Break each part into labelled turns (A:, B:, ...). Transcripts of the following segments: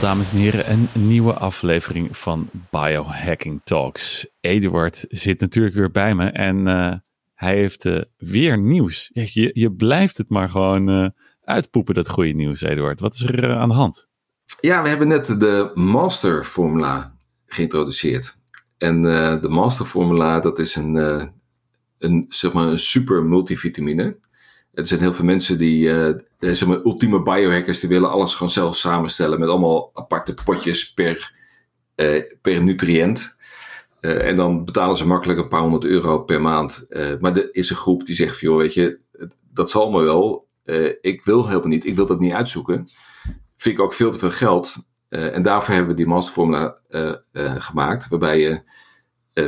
A: Dames en heren, een nieuwe aflevering van Biohacking Talks. Eduard zit natuurlijk weer bij me en uh, hij heeft uh, weer nieuws. Je, je blijft het maar gewoon uh, uitpoepen, dat goede nieuws, Eduard. Wat is er aan de hand?
B: Ja, we hebben net de Master Formula geïntroduceerd. En de Master Formula, dat is een, een, zeg maar een super multivitamine. Er zijn heel veel mensen die, uh, zeg maar, ultieme biohackers, die willen alles gewoon zelf samenstellen met allemaal aparte potjes per, uh, per nutriënt. Uh, en dan betalen ze makkelijk een paar honderd euro per maand. maar er is een groep die zegt joh, weet je, dat zal me wel. ik wil helemaal niet, ik wil dat niet uitzoeken. Vind ik ook veel te veel geld. en daarvoor hebben we die masterformula gemaakt, waarbij je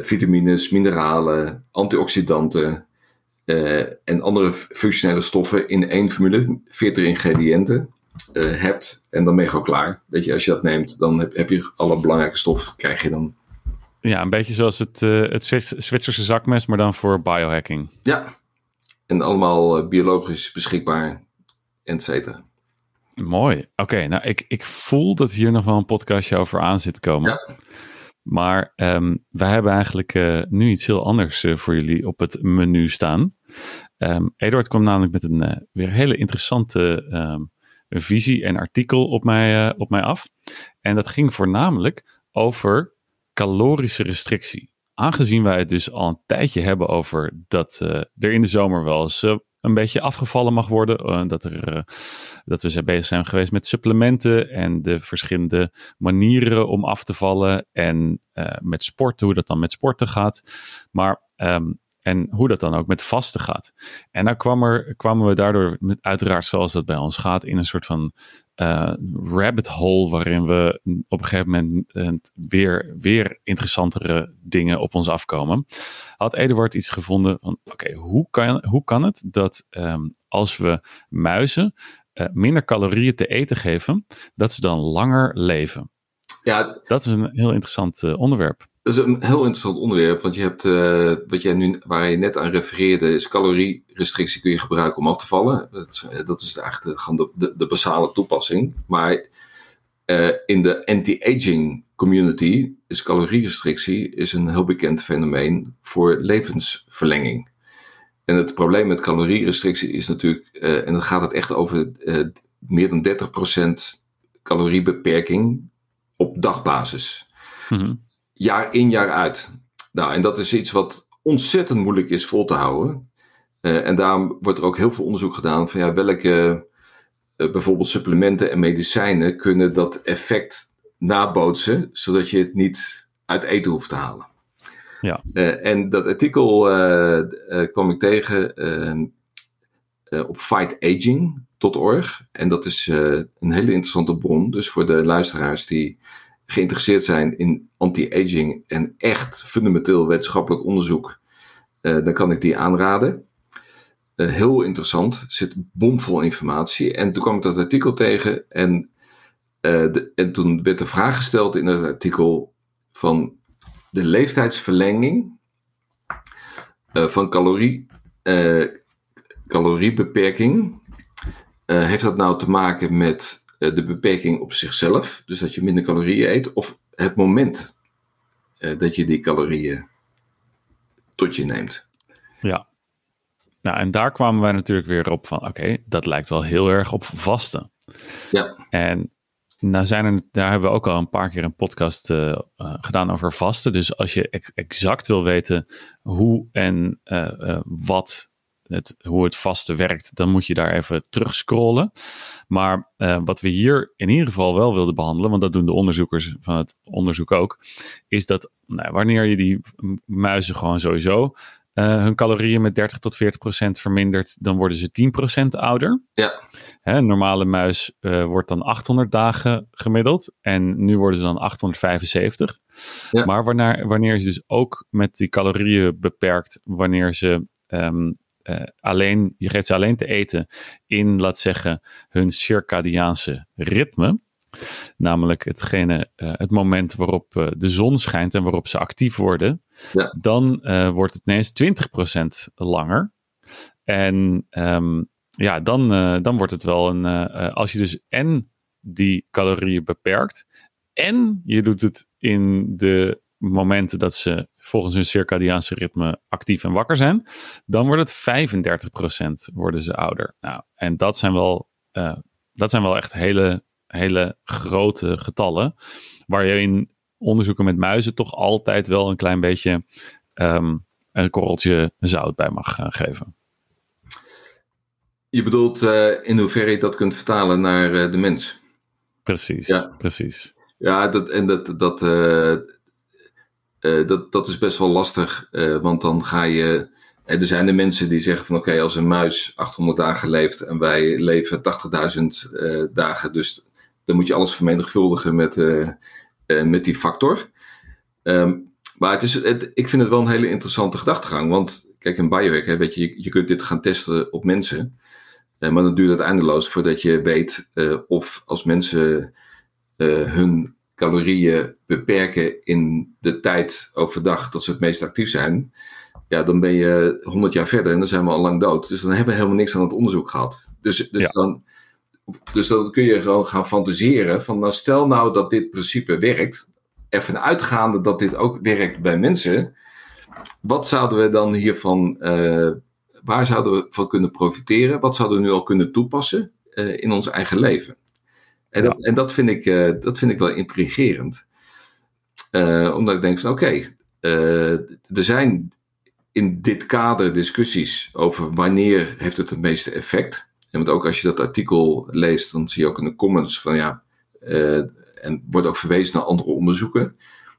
B: vitamines, mineralen, antioxidanten, uh, en andere functionele stoffen in één formule, 40 ingrediënten, uh, hebt. En dan ben je gewoon klaar. Weet je, als je dat neemt, dan heb, heb je alle belangrijke stoffen, krijg je dan.
A: Ja, een beetje zoals het, uh, het Zwitserse zakmes, maar dan voor biohacking.
B: Ja, en allemaal biologisch beschikbaar, et cetera.
A: Mooi. Oké, nou ik, ik voel dat hier nog wel een podcastje over aan zit te komen. Ja. Maar um, wij hebben eigenlijk uh, nu iets heel anders uh, voor jullie op het menu staan. Um, Eduard kwam namelijk met een uh, weer hele interessante um, visie en artikel op mij, op mij af. En dat ging voornamelijk over calorische restrictie. Aangezien wij het dus al een tijdje hebben over dat er in de zomer wel eens een beetje afgevallen mag worden. Dat, er, dat we bezig zijn geweest met supplementen en de verschillende manieren om af te vallen. En met sporten, hoe dat dan met sporten gaat. Maar um, en hoe dat dan ook met vasten gaat. En dan kwam er, kwamen we daardoor, met, uiteraard zoals dat bij ons gaat, in een soort van uh, rabbit hole. waarin we op een gegeven moment weer, weer interessantere dingen op ons afkomen. Had Eduard iets gevonden van: oké, okay, hoe, kan, hoe kan het dat um, als we muizen uh, minder calorieën te eten geven, dat ze dan langer leven? Ja, dat is een heel interessant uh, onderwerp.
B: Dat is een heel interessant onderwerp, want je hebt, uh, wat jij nu, waar je net aan refereerde, is calorierestrictie kun je gebruiken om af te vallen. Dat, eh, dat is eigenlijk de, de, de, basale toepassing. Maar uh, in de anti-aging community is calorierestrictie is een heel bekend fenomeen voor levensverlenging. En het probleem met calorierestrictie is natuurlijk, en dan gaat het echt over meer dan 30% caloriebeperking op dagbasis. Mm jaar in jaar uit. Nou, en dat is iets wat ontzettend moeilijk is vol te houden. Uh, en daarom wordt er ook heel veel onderzoek gedaan van ja, welke uh, bijvoorbeeld supplementen en medicijnen kunnen dat effect nabootsen, zodat je het niet uit eten hoeft te halen. Ja. Uh, en dat artikel kwam ik tegen op fightaging.org. En dat is een hele interessante bron. Dus voor de luisteraars die geïnteresseerd zijn in anti-aging en echt fundamenteel wetenschappelijk onderzoek, uh, dan kan ik die aanraden. Uh, heel interessant, zit bomvol informatie. En toen kwam ik dat artikel tegen en, uh, de, en toen werd de vraag gesteld in het artikel van de leeftijdsverlenging van calorie, caloriebeperking. heeft dat nou te maken met eh, de beperking op zichzelf, dus dat je minder calorieën eet, of het moment uh, dat je die calorieën tot je neemt.
A: Ja. Nou, en daar kwamen wij natuurlijk weer op van, oké, dat lijkt wel heel erg op vasten. Ja. En nou zijn er, daar hebben we ook al een paar keer een podcast uh, uh, gedaan over vasten. Dus als je exact wil weten hoe en uh, wat het, hoe het vaste werkt, dan moet je daar even terug scrollen. Maar uh, wat we hier in ieder geval wel wilden behandelen, want dat doen de onderzoekers van het onderzoek ook, is dat nou, wanneer je die muizen gewoon sowieso uh, hun calorieën met 30 tot 40 procent vermindert, dan worden ze 10 procent ouder. Ja. Hè, een normale muis uh, wordt dan 800 dagen gemiddeld en nu worden ze dan 875. Ja. Maar wanneer, wanneer je dus ook met die calorieën beperkt, wanneer ze um, uh, alleen, je geeft ze alleen te eten in, laat zeggen, hun circadiaanse ritme. Namelijk hetgene, uh, het moment waarop uh, de zon schijnt en waarop ze actief worden. Ja. Dan wordt het ineens 20% langer. En um, ja, dan, dan wordt het wel een. als je dus en die calorieën beperkt. En je doet het in de momenten dat ze volgens hun circadiaanse ritme actief en wakker zijn. Dan wordt het 35% worden ze ouder. Nou, en dat zijn wel, uh, dat zijn wel echt hele, hele grote getallen. Waar je in onderzoeken met muizen toch altijd wel een klein beetje um, een korreltje zout bij mag uh, geven.
B: Je bedoelt uh, in hoeverre je dat kunt vertalen naar de mens?
A: Precies, ja. precies.
B: Ja, dat, en dat, dat, uh, dat, dat is best wel lastig, want dan ga je. Er zijn de mensen die zeggen van oké, als een muis 800 dagen leeft en wij leven 80.000 dagen, dus dan moet je alles vermenigvuldigen met, met die factor. Um, maar het is, het, ik vind het wel een hele interessante gedachtegang. Want kijk, in biohack, hè, weet je, je kunt dit gaan testen op mensen. Eh, maar dan duurt het eindeloos voordat je weet of als mensen hun calorieën beperken in de tijd overdag dat ze het meest actief zijn. Ja, dan ben je 100 jaar verder en dan zijn we al lang dood. Dus dan hebben we helemaal niks aan het onderzoek gehad. Dus, dus, ja. dan, dus dan kun je gewoon gaan fantaseren van nou stel nou dat dit principe werkt ervan uitgaande dat dit ook werkt bij mensen, wat zouden we dan hiervan, uh, waar zouden we van kunnen profiteren? Wat zouden we nu al kunnen toepassen uh, in ons eigen leven? En, ja. dat, en dat, vind ik, uh, dat vind ik wel intrigerend. omdat ik denk van oké, okay, er zijn in dit kader discussies over wanneer heeft het het meeste effect. En want ook als je dat artikel leest, dan zie je ook in de comments van ja, en wordt ook verwezen naar andere onderzoeken,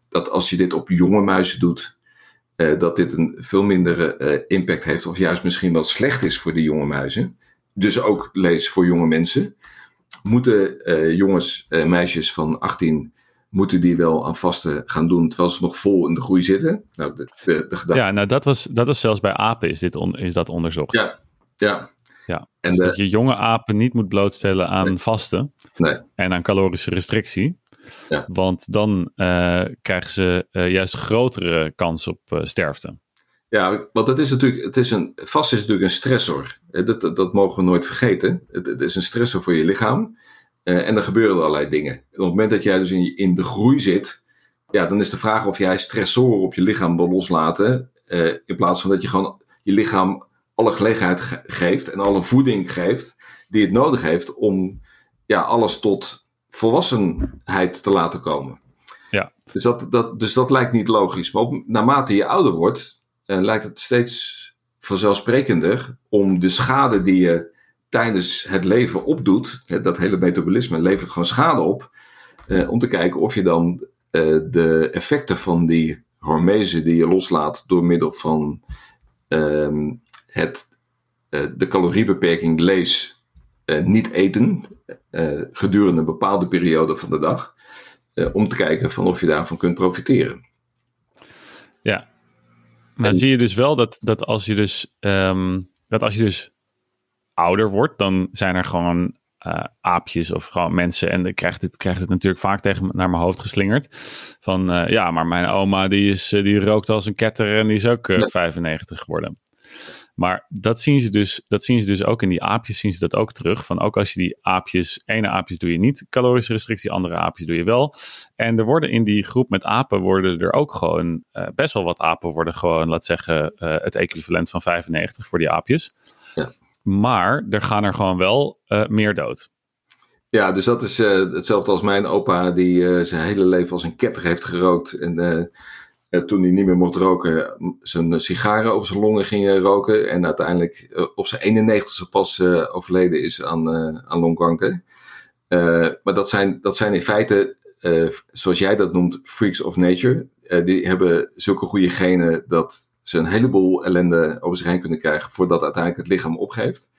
B: dat als je dit op jonge muizen doet, uh, dat dit een veel mindere uh, impact heeft, of juist misschien wel slecht is voor die jonge muizen. Dus ook lees voor jonge mensen. Moeten uh, jongens, meisjes van 18, moeten die wel aan vasten gaan doen terwijl ze nog vol in de groei zitten? Nou, de, de, de
A: ja, nou dat was, dat was zelfs bij apen is, dit on, is dat onderzocht.
B: Ja, ja.
A: Ja, en dus de, dat je jonge apen niet moet blootstellen aan
B: nee.
A: vasten
B: nee.
A: en aan calorische restrictie.
B: Ja.
A: Want dan uh, krijgen ze juist grotere kans op sterfte.
B: Ja, want het is natuurlijk, het is een, vast is natuurlijk een stressor. Dat, dat, dat mogen we nooit vergeten. Het, het, is een stressor voor je lichaam. en er gebeuren allerlei dingen. En op het moment dat jij dus in, in de groei zit, ja, dan is de vraag of jij stressoren op je lichaam wil loslaten. in plaats van dat je gewoon je lichaam alle gelegenheid ge geeft en alle voeding geeft die het nodig heeft om ja, alles tot volwassenheid te laten komen.
A: Ja.
B: Dus, dat, dat, dus dat lijkt niet logisch. Maar op, naarmate je ouder wordt, uh, lijkt het steeds vanzelfsprekender om de schade die je tijdens het leven opdoet, hè, dat hele metabolisme levert gewoon schade op, uh, om te kijken of je dan uh, de effecten van die hormezen die je loslaat door middel van um, het, de caloriebeperking lees uh, niet eten uh, gedurende een bepaalde periode van de dag. Om te kijken van of je daarvan kunt profiteren.
A: Ja, maar en, zie je dus wel dat, dat, als je dus, um, dat als je dus ouder wordt, dan zijn er gewoon aapjes of gewoon mensen. En dan krijgt het, krijgt het natuurlijk vaak tegen naar mijn hoofd geslingerd. Van ja, maar mijn oma die, is, die rookt als een ketter en die is ook ja. 95 geworden. Maar dat zien, ze dus, dat zien ze dus ook in die aapjes, zien ze dat ook terug. Van ook als je die aapjes, ene aapjes doe je niet calorische restrictie, andere aapjes doe je wel. En er worden in die groep met apen, worden er ook gewoon, uh, best wel wat apen worden gewoon, laat zeggen, uh, het equivalent van 95 voor die aapjes.
B: Ja.
A: Maar er gaan er gewoon wel uh, meer dood.
B: Ja, dus dat is hetzelfde als mijn opa, die zijn hele leven als een ketter heeft gerookt. En toen hij niet meer mocht roken, zijn sigaren over zijn longen ging roken. En uiteindelijk uh, op zijn 91ste pas uh, overleden is aan, uh, aan longkanker. maar dat zijn, dat zijn in feite, zoals jij dat noemt, freaks of nature. die hebben zulke goede genen dat ze een heleboel ellende over zich heen kunnen krijgen voordat uiteindelijk het lichaam opgeeft.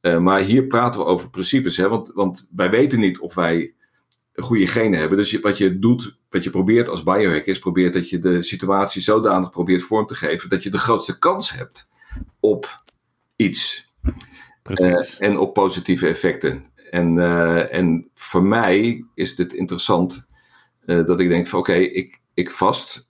B: maar hier praten we over principes, hè? Want, want wij weten niet of wij goede genen hebben. Dus wat je doet, wat je probeert als biohacker is, probeert dat je de situatie zodanig probeert vorm te geven dat je de grootste kans hebt op iets.
A: Precies.
B: Uh, en op positieve effecten. En, uh, en voor mij is het interessant uh, dat ik denk van oké, okay, ik, ik vast,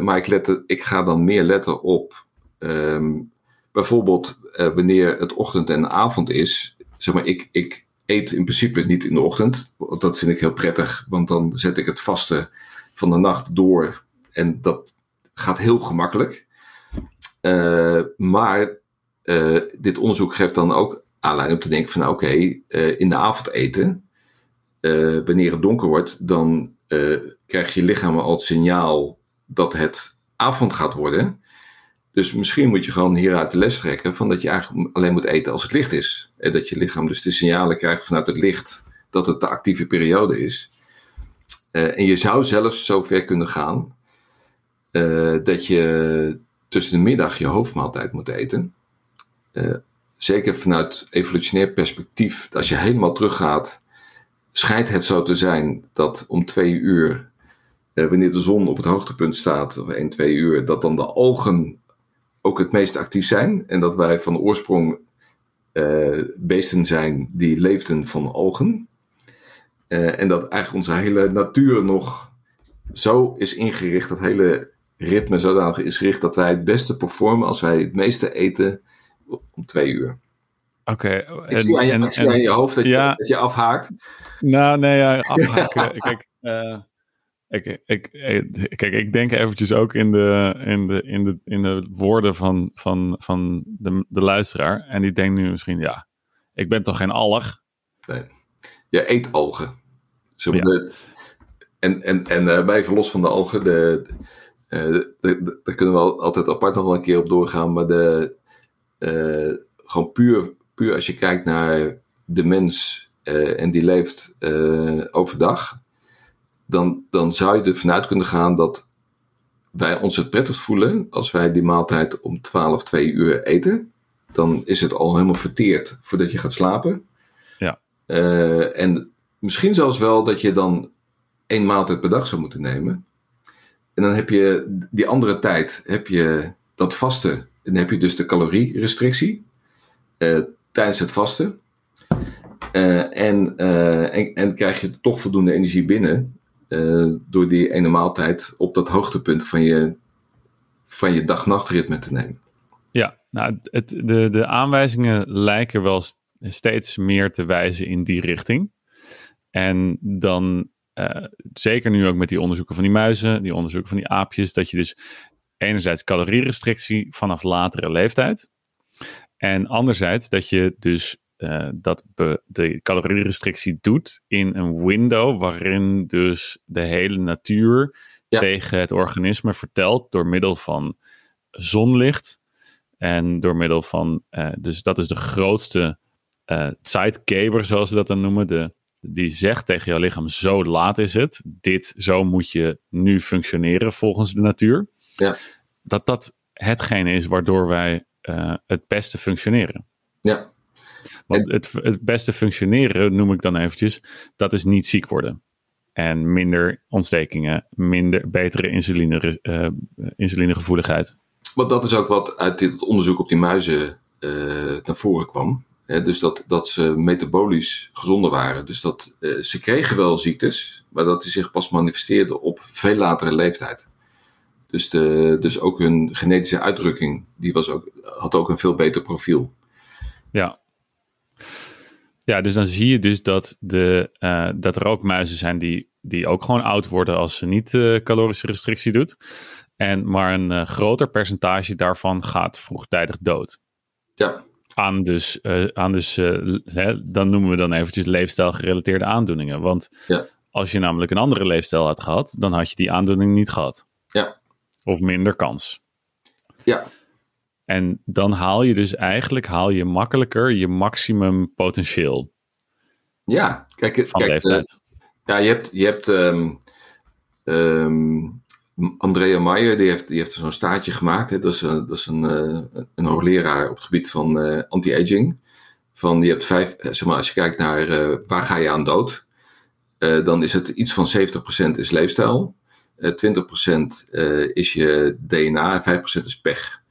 B: maar ik, let, ik ga dan meer letten op um, bijvoorbeeld wanneer het ochtend en avond is. Zeg maar, ik, ik eet in principe niet in de ochtend. Dat vind ik heel prettig, want dan zet ik het vaste van de nacht door. En dat gaat heel gemakkelijk. Uh, maar uh, dit onderzoek geeft dan ook aanleiding om te denken van oké, uh, in de avond eten, wanneer het donker wordt, dan krijg je lichaam al het signaal dat het avond gaat worden. Dus misschien moet je gewoon hieruit de les trekken van dat je eigenlijk alleen moet eten als het licht is. En dat je lichaam dus de signalen krijgt vanuit het licht dat het de actieve periode is. Uh, en je zou zelfs zo ver kunnen gaan uh, dat je tussen de middag je hoofdmaaltijd moet eten. Uh, zeker vanuit evolutionair perspectief, als je helemaal teruggaat, schijnt het zo te zijn dat om twee uur, wanneer de zon op het hoogtepunt staat, of 1, 2 uur, dat dan de algen ook het meest actief zijn. En dat wij van oorsprong uh, beesten zijn die leefden van algen. Uh, en dat eigenlijk onze hele natuur nog zo is ingericht, dat hele ritme zodanig is gericht dat wij het beste performen als wij het meeste eten om twee uur.
A: Oké.
B: Okay. Ik zie aan je, en, zie aan je hoofd dat, ja, je, dat je afhaakt.
A: Nou, nee, ja, afhaken. Kijk, uh, ik, ik, kijk, ik denk eventjes ook in de, in de, in de, in de woorden van, van, van de, de luisteraar. En die denkt nu misschien, ja, ik ben toch geen alg?
B: Nee, je eet algen. Zo ja. de, en en, en uh, bij even los van de algen, de, uh, daar kunnen we altijd apart nog wel een keer op doorgaan. Maar de, uh, gewoon puur, puur als je kijkt naar de mens en die leeft overdag dan, dan zou je ervan uit kunnen gaan dat wij ons het prettigst voelen als wij die maaltijd om 12, 2 uur eten. Dan is het al helemaal verteerd voordat je gaat slapen.
A: Ja.
B: Uh, en misschien zelfs wel dat je dan één maaltijd per dag zou moeten nemen. En dan heb je die andere tijd, heb je dat vasten. En dan heb je dus de calorierestrictie uh, tijdens het vasten. Uh, en, en, en krijg je toch voldoende energie binnen uh, door die ene maaltijd op dat hoogtepunt van je, van je dag-nachtritme te nemen.
A: Ja, nou, het, de, de aanwijzingen lijken wel steeds meer te wijzen in die richting. En dan, uh, zeker nu ook met die onderzoeken van die muizen, die onderzoeken van die aapjes, dat je dus enerzijds calorierestrictie vanaf latere leeftijd. En anderzijds dat je dus uh, dat de calorierestrictie doet in een window waarin dus de hele natuur tegen het organisme vertelt door middel van zonlicht en door middel van, uh, dus dat is de grootste uh, zeitgeber zoals ze dat dan noemen, de, die zegt tegen jouw lichaam zo laat is het, dit, zo moet je nu functioneren volgens de natuur.
B: Ja.
A: Dat dat hetgene is waardoor wij het beste functioneren.
B: Ja.
A: Want het, het beste functioneren, noem ik dan eventjes, dat is niet ziek worden. En minder ontstekingen, minder, betere insuline, uh, insulinegevoeligheid.
B: Want dat is ook wat uit dit onderzoek op die muizen uh, naar voren kwam. dus dat, dat ze metabolisch gezonder waren. Dus dat uh, ze kregen wel ziektes, maar dat die zich pas manifesteerden op veel latere leeftijd. Dus, de, dus ook hun genetische uitdrukking die was ook, had ook een veel beter profiel.
A: Ja, ja, dus dan zie je dus dat, de, uh, dat er ook muizen zijn die, die ook gewoon oud worden als ze niet uh, calorische restrictie doet. En maar een uh, groter percentage daarvan gaat vroegtijdig dood.
B: Ja.
A: Aan dus, aan dus hè, dan noemen we dan eventjes leefstijlgerelateerde aandoeningen. Want
B: ja.
A: als je namelijk een andere leefstijl had gehad, dan had je die aandoening niet gehad.
B: Ja.
A: Of minder kans.
B: Ja.
A: En dan haal je dus eigenlijk haal je makkelijker je maximum potentieel.
B: Ja, kijk,
A: van
B: kijk,
A: leeftijd.
B: Uh, ja, je hebt, je hebt um, um, Andrea Maier, die heeft, die heeft zo'n staartje gemaakt. Hè? Dat is, een, dat is een, uh, een hoogleraar op het gebied van uh, anti-aging. Van je hebt vijf, zeg maar, als je kijkt naar waar ga je aan dood, dan is het iets van 70% is leefstijl, 20% is je DNA en 5% is pech.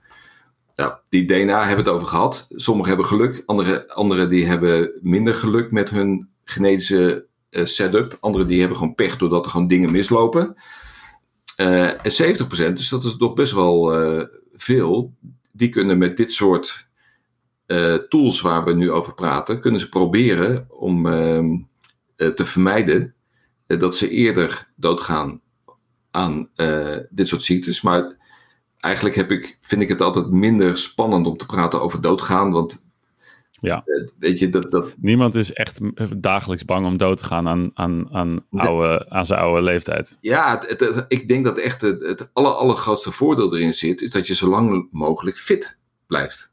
B: Ja, die DNA hebben het over gehad. Sommigen hebben geluk, andere, andere die hebben minder geluk met hun genetische uh, setup. Anderen die hebben gewoon pech doordat er gewoon dingen mislopen. Uh, en 70%, dus dat is toch best wel uh, veel, die kunnen met dit soort tools waar we nu over praten, kunnen ze proberen om ehm, te vermijden dat ze eerder doodgaan aan dit soort ziektes. Maar eigenlijk heb ik, vind ik het altijd minder spannend om te praten over doodgaan. Want
A: ja.
B: Eh, weet je, dat, dat...
A: Niemand is echt dagelijks bang om dood te gaan aan, aan, aan, oude, aan zijn oude leeftijd.
B: Ja, het, ik denk dat echt het, het aller, allergrootste voordeel erin zit, is dat je zo lang mogelijk fit blijft.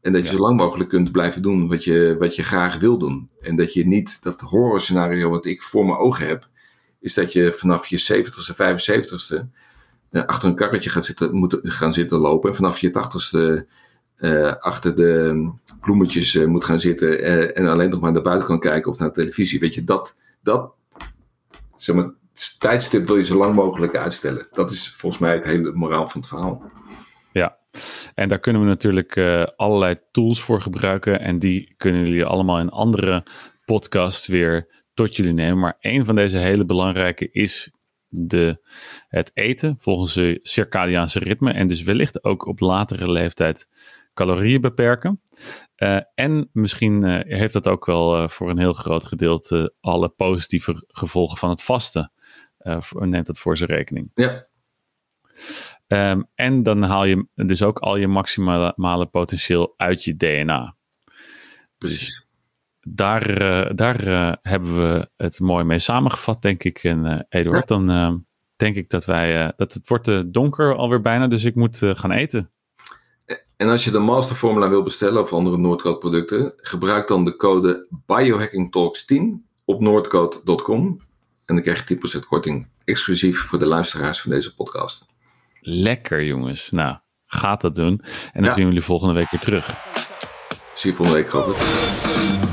B: En dat je zo lang mogelijk kunt blijven doen wat je, wat je graag wil doen. En dat je niet, dat horrorscenario wat ik voor mijn ogen heb, is dat je vanaf je 70ste, 75ste uh, achter een karretje gaat zitten, moet gaan zitten lopen. En vanaf je 80ste uh, achter de bloemetjes uh, moet gaan zitten en alleen nog maar naar buiten kan kijken of naar televisie. Weet je, dat, dat zeg maar, tijdstip wil je zo lang mogelijk uitstellen. Dat is volgens mij het hele moraal van het verhaal.
A: Ja, en daar kunnen we natuurlijk allerlei tools voor gebruiken. En die kunnen jullie allemaal in andere podcasts weer tot jullie nemen. Maar een van deze hele belangrijke is de, het eten volgens de circadiaanse ritme. En dus wellicht ook op latere leeftijd calorieën beperken. Uh, en misschien uh, heeft dat ook wel uh, voor een heel groot gedeelte alle positieve gevolgen van het vasten. neemt dat voor zijn rekening.
B: Ja.
A: Um, en dan haal je dus ook al je maximale potentieel uit je DNA.
B: Precies. Dus
A: daar, daar hebben we het mooi mee samengevat, denk ik. En Eduard, ja. dan denk ik dat wij. dat het wordt donker alweer bijna, dus ik moet gaan eten.
B: En als je de masterformula wil bestellen of andere Noordcode producten, gebruik dan de code biohackingtalks10 op noordcode.com. En dan krijg je 10% korting exclusief voor de luisteraars van deze podcast.
A: Lekker jongens. Nou, gaat dat doen. En dan ja. zien we jullie volgende week weer terug.
B: Zie je volgende week, Robert.